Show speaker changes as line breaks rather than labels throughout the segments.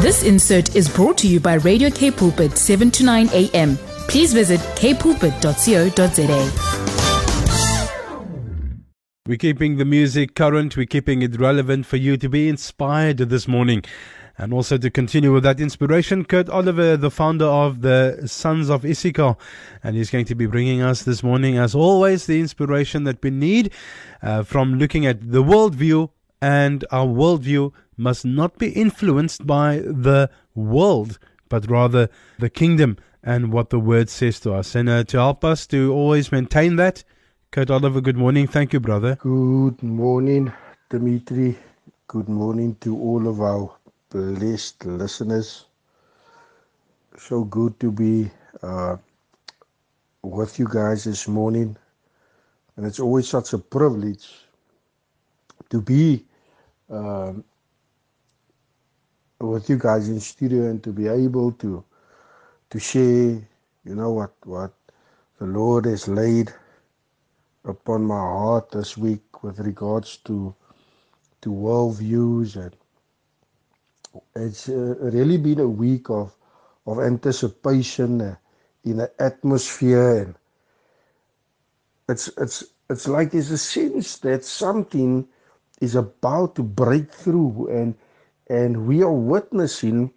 This insert is brought to you by Radio K Pulpit 7 to 9 a.m. Please visit kpulpit.co.za.
We're keeping the music current, we're keeping it relevant for you to be inspired this morning. And also to continue with that inspiration, Kurt Oliver, the founder of the Sons of Issachar, and he's going to be bringing us this morning, as always, the inspiration that we need uh, from looking at the worldview. And our worldview must not be influenced by the world, but rather the kingdom and what the word says to us. And uh, to help us to always maintain that, Kurt Oliver, good morning. Thank you, brother.
Good morning, Dimitri. Good morning to all of our blessed listeners. So good to be uh, with you guys this morning. And it's always such a privilege to be um, with you guys in studio and to be able to to share, you know, what, what the Lord has laid upon my heart this week with regards to to worldviews and it's uh, really been a week of of anticipation uh, in an atmosphere and it's it's it's like there's a sense that something is about to break through and and we are witnessing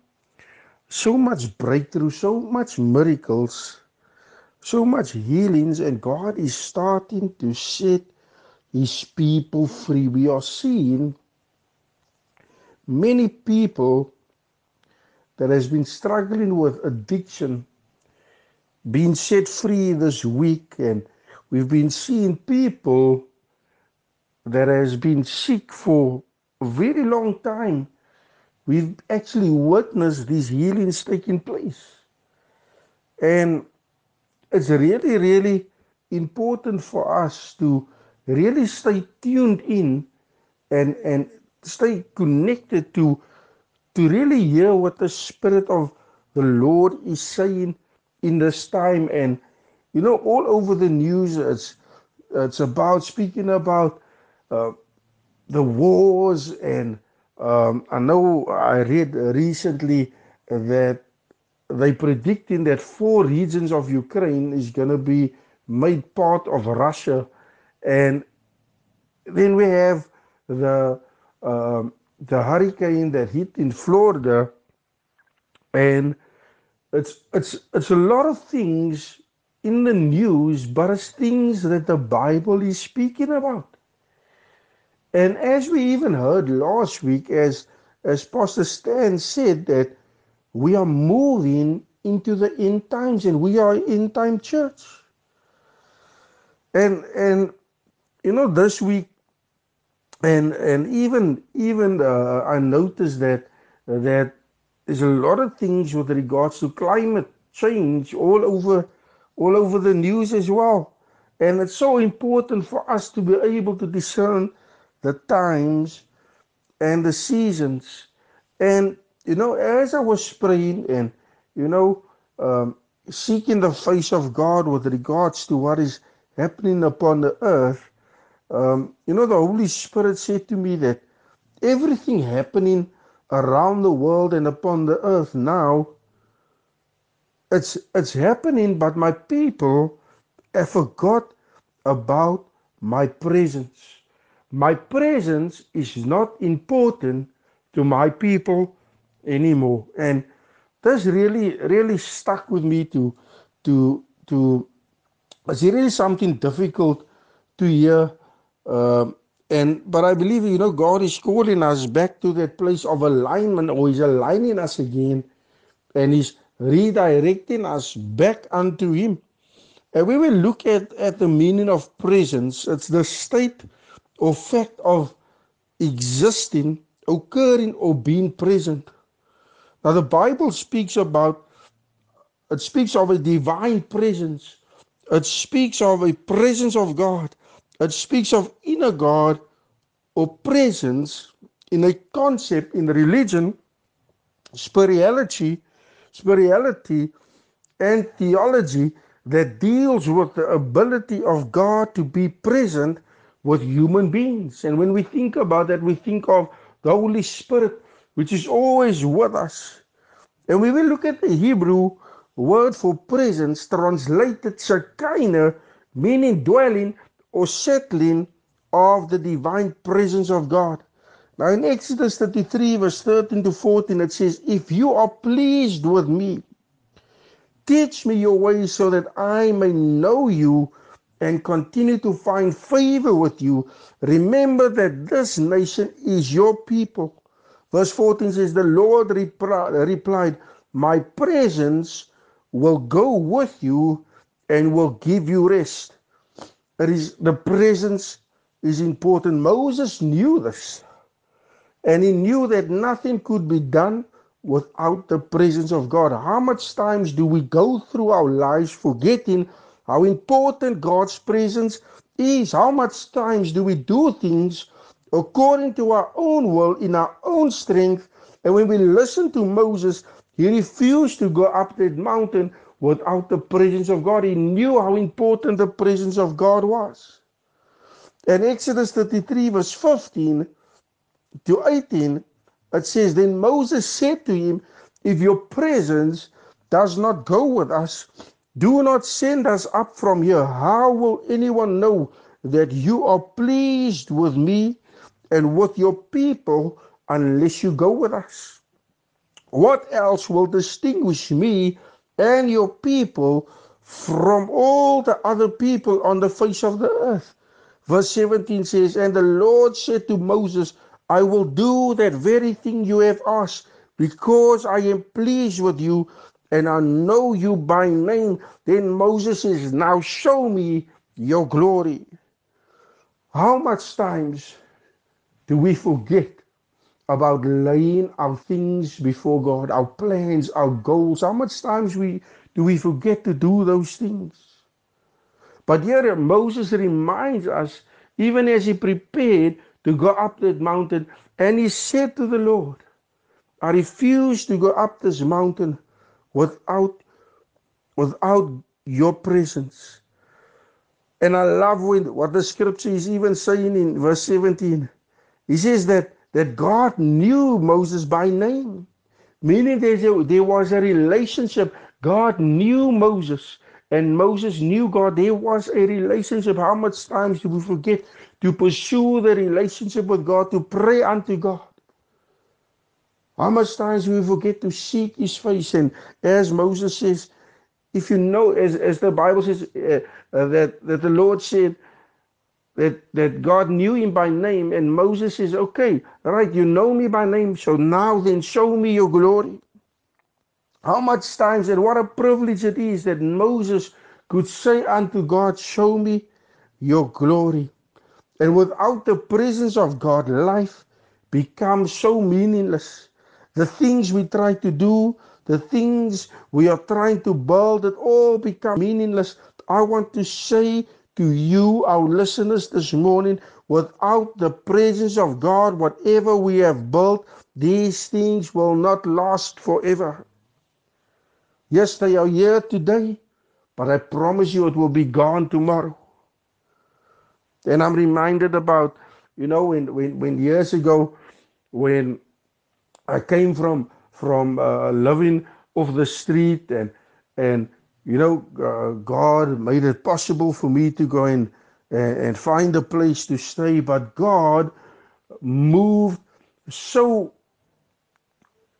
so much breakthrough so much miracles so much healings and God is starting to set his people free. We are seeing many people that has been struggling with addiction being set free this week and we've been seeing people that has been sick for a very long time. We've actually witnessed these healings taking place. And it's really really important for us to really stay tuned in and and stay connected to to really hear what the spirit of the lord is saying in this time. And you know all over the news it's it's about speaking about uh, the wars and um, I know I read recently that they predicting that four regions of Ukraine is going to be made part of Russia and then we have the um, the hurricane that hit in Florida, and it's it's it's a lot of things in the news, but it's things that the Bible is speaking about. And as we even heard last week, as as Pastor Stan said, that we are moving into the end times, and we are end time church. And and you know, this week and and even even uh, I noticed that that there's a lot of things with regards to climate change all over all over the news as well and it's so important for us to be able to discern the times and the seasons and you know as I was praying and you know um, seeking the face of God with regards to what is happening upon the earth um, you know, the Holy Spirit said to me that everything happening around the world and upon the earth now, it's it's happening, but my people have forgot about my presence. My presence is not important to my people anymore. And this really, really stuck with me to to to it's really something difficult to hear um, and but I believe you know God is calling us back to that place of alignment, or He's aligning us again, and He's redirecting us back unto Him. And we will look at at the meaning of presence. It's the state or fact of existing, occurring, or being present. Now the Bible speaks about it speaks of a divine presence. It speaks of a presence of God. It speaks of inner God or presence in a concept in religion, spirituality, spirituality, and theology that deals with the ability of God to be present with human beings. And when we think about that, we think of the Holy Spirit which is always with us. And we will look at the Hebrew word for presence, translated Shekinah, meaning dwelling or settling of the divine presence of God. Now in Exodus 33, verse 13 to 14, it says, If you are pleased with me, teach me your ways so that I may know you and continue to find favor with you. Remember that this nation is your people. Verse 14 says, The Lord repri- replied, My presence will go with you and will give you rest. It is the presence is important. Moses knew this. And he knew that nothing could be done without the presence of God. How much times do we go through our lives forgetting how important God's presence is? How much times do we do things according to our own will, in our own strength? And when we listen to Moses, he refused to go up that mountain without the presence of God. He knew how important the presence of God was. In Exodus 33, verse 15 to 18, it says, Then Moses said to him, If your presence does not go with us, do not send us up from here. How will anyone know that you are pleased with me and with your people unless you go with us? What else will distinguish me and your people from all the other people on the face of the earth? Verse 17 says, And the Lord said to Moses, I will do that very thing you have asked, because I am pleased with you and I know you by name. Then Moses says, Now show me your glory. How much times do we forget about laying our things before God, our plans, our goals? How much times we do we forget to do those things? But here Moses reminds us, even as he prepared to go up that mountain, and he said to the Lord, I refuse to go up this mountain without without your presence. And I love when, what the scripture is even saying in verse 17. He says that, that God knew Moses by name, meaning there's a, there was a relationship. God knew Moses, and Moses knew God. There was a relationship. How much times do we forget to pursue the relationship with God, to pray unto God? How much times we forget to seek his face? And as Moses says, if you know, as, as the Bible says, uh, uh, that, that the Lord said that, that God knew him by name, and Moses says, okay, right, you know me by name, so now then show me your glory. How much times and what a privilege it is that Moses could say unto God, Show me your glory. And without the presence of God, life becomes so meaningless. The things we try to do, the things we are trying to build, it all become meaningless. I want to say to you, our listeners, this morning, without the presence of God, whatever we have built, these things will not last forever. Yes, they are here today, but I promise you it will be gone tomorrow. And I'm reminded about, you know, when, when, when years ago, when I came from from uh, living off the street and and you know uh, God made it possible for me to go and, and find a place to stay but God moved so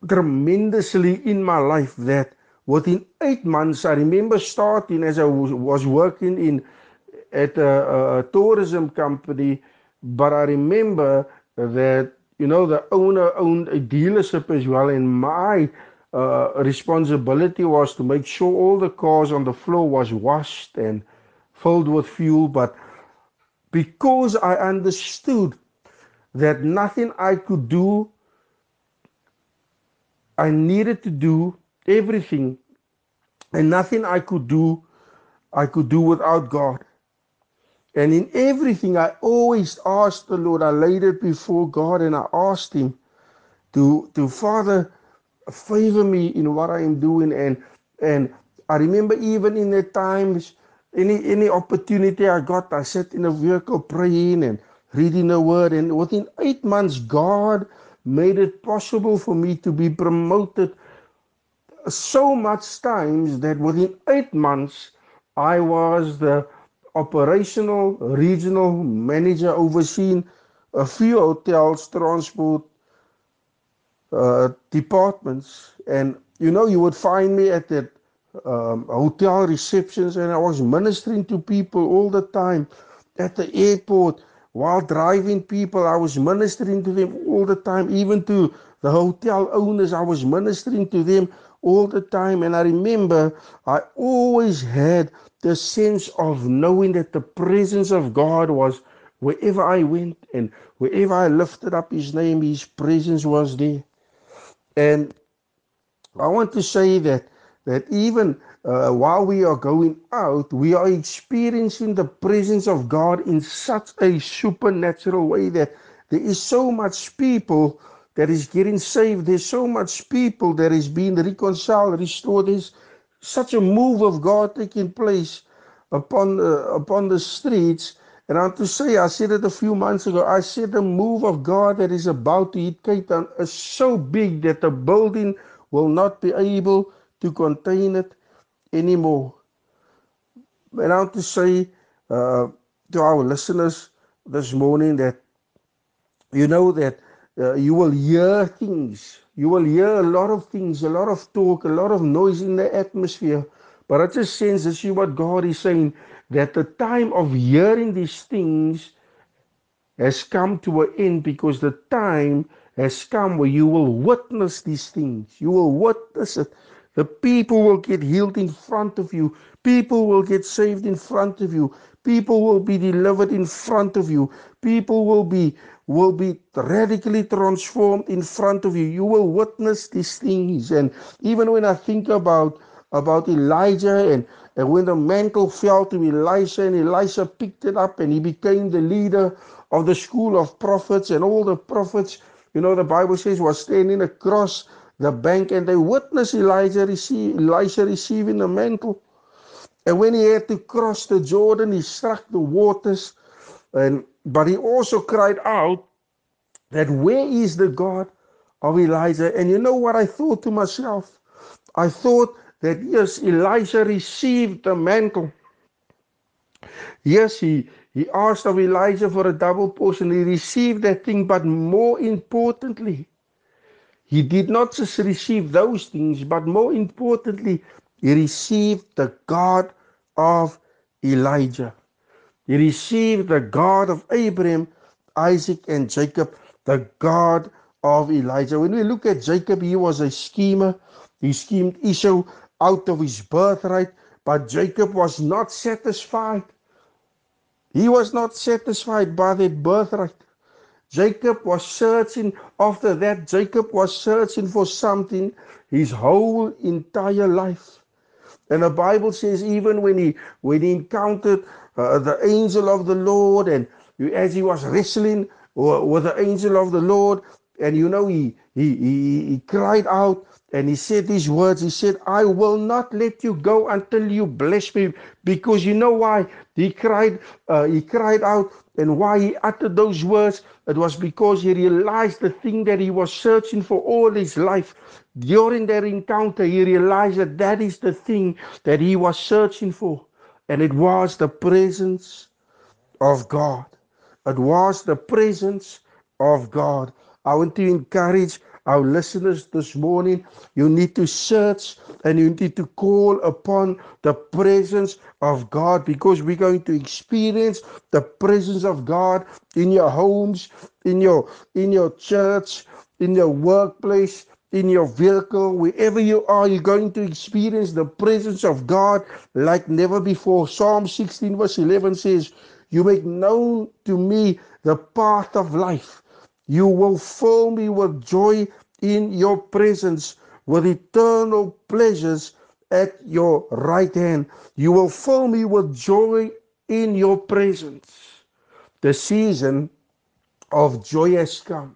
tremendously in my life that within 8 months I remember starting as I was working in at a, a tourism company but I remember that you know, the owner owned a dealership as well, and my uh, responsibility was to make sure all the cars on the floor was washed and filled with fuel. But because I understood that nothing I could do, I needed to do everything, and nothing I could do, I could do without God. And in everything, I always asked the Lord, I laid it before God and I asked Him to, to Father, favor me in what I am doing. And, and I remember even in the times, any, any opportunity I got, I sat in a vehicle praying and reading the word. And within eight months, God made it possible for me to be promoted so much times that within eight months I was the operational regional manager overseeing a few hotels, transport uh, departments, and you know you would find me at the um, hotel receptions, and I was ministering to people all the time at the airport while driving people. I was ministering to them all the time, even to the hotel owners. I was ministering to them all the time. And I remember I always had the sense of knowing that the presence of God was wherever I went and wherever I lifted up His name, His presence was there. And I want to say that that even uh, while we are going out, we are experiencing the presence of God in such a supernatural way that there is so much people that is getting saved. There's so much people that is being reconciled, restored. There's such a move of God taking place upon the, upon the streets. And I want to say, I said it a few months ago. I said the move of God that is about to hit Cape Town is so big that the building will not be able to contain it anymore. And I want to say uh, to our listeners this morning that you know that uh, you will hear things. You will hear a lot of things, a lot of talk, a lot of noise in the atmosphere. But I just sense this is what God is saying that the time of hearing these things has come to an end because the time has come where you will witness these things. You will witness it. The people will get healed in front of you. People will get saved in front of you. People will be delivered in front of you. People will be will be radically transformed in front of you. You will witness these things. And even when I think about about Elijah and, and when the mantle fell to Elisha and Elisha picked it up and he became the leader of the school of prophets and all the prophets, you know, the Bible says was standing across the bank and they witnessed Elijah receive, Elisha receiving the mantle. And when he had to cross the Jordan, he struck the waters. And but he also cried out that where is the God of Elijah? And you know what I thought to myself? I thought that yes, Elijah received the mantle. Yes, he, he asked of Elijah for a double portion. He received that thing, but more importantly, he did not just receive those things, but more importantly, he received the God of Elijah. He received the God of Abraham, Isaac, and Jacob, the God of Elijah. When we look at Jacob, he was a schemer. He schemed Esau out of his birthright, but Jacob was not satisfied. He was not satisfied by that birthright. Jacob was searching after that. Jacob was searching for something his whole entire life. And the Bible says even when he when he encountered uh, the angel of the Lord and as he was wrestling with the angel of the Lord and you know he he he, he cried out and he said these words. He said I will not let you go until you bless me. Because you know why? He cried uh, he cried out. And why he uttered those words? It was because he realized the thing that he was searching for all his life. During that encounter he realized that that is the thing that he was searching for. And it was the presence of God. It was the presence of God i want to encourage our listeners this morning, you need to search and you need to call upon the presence of God because we're going to experience the presence of God in your homes, in your in your church, in your workplace, in your vehicle, wherever you are, you're going to experience the presence of God like never before. Psalm 16, verse 11 says, You make known to me the path of life. You will fill me with joy in your presence, with eternal pleasures at your right hand. You will fill me with joy in your presence. The season of joy has come,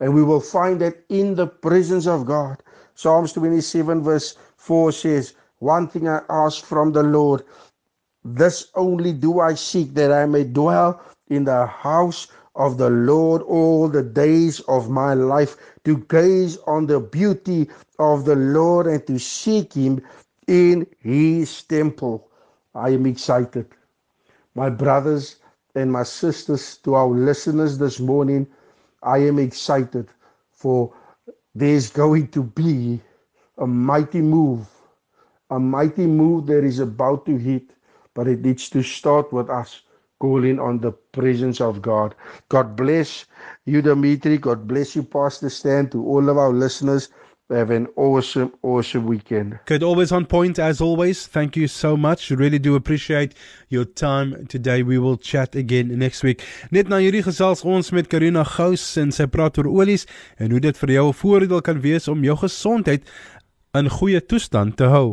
and we will find that in the presence of God. Psalms 27, verse 4 says, One thing I ask from the Lord, this only do I seek, that I may dwell in the house of the Lord all the days of my life, to gaze on the beauty of the Lord and to seek Him in His temple. I am excited. My brothers and my sisters, to our listeners this morning, I am excited for there's going to be a mighty move, a mighty move that is about to hit, but it needs to start with us calling on the presence of God. God bless you, Dimitri. God bless you, Pastor Stan, to all of our listeners. Have an awesome, awesome weekend.
Kurt, always on point as always. Thank you so much. Really do appreciate your time today. We will chat again next week. Net na hierdie gesels ons met Karina Gous en sy praat oor olies en hoe dit vir jou 'n voordeel kan wees om jou gesondheid in goeie toestand te hou.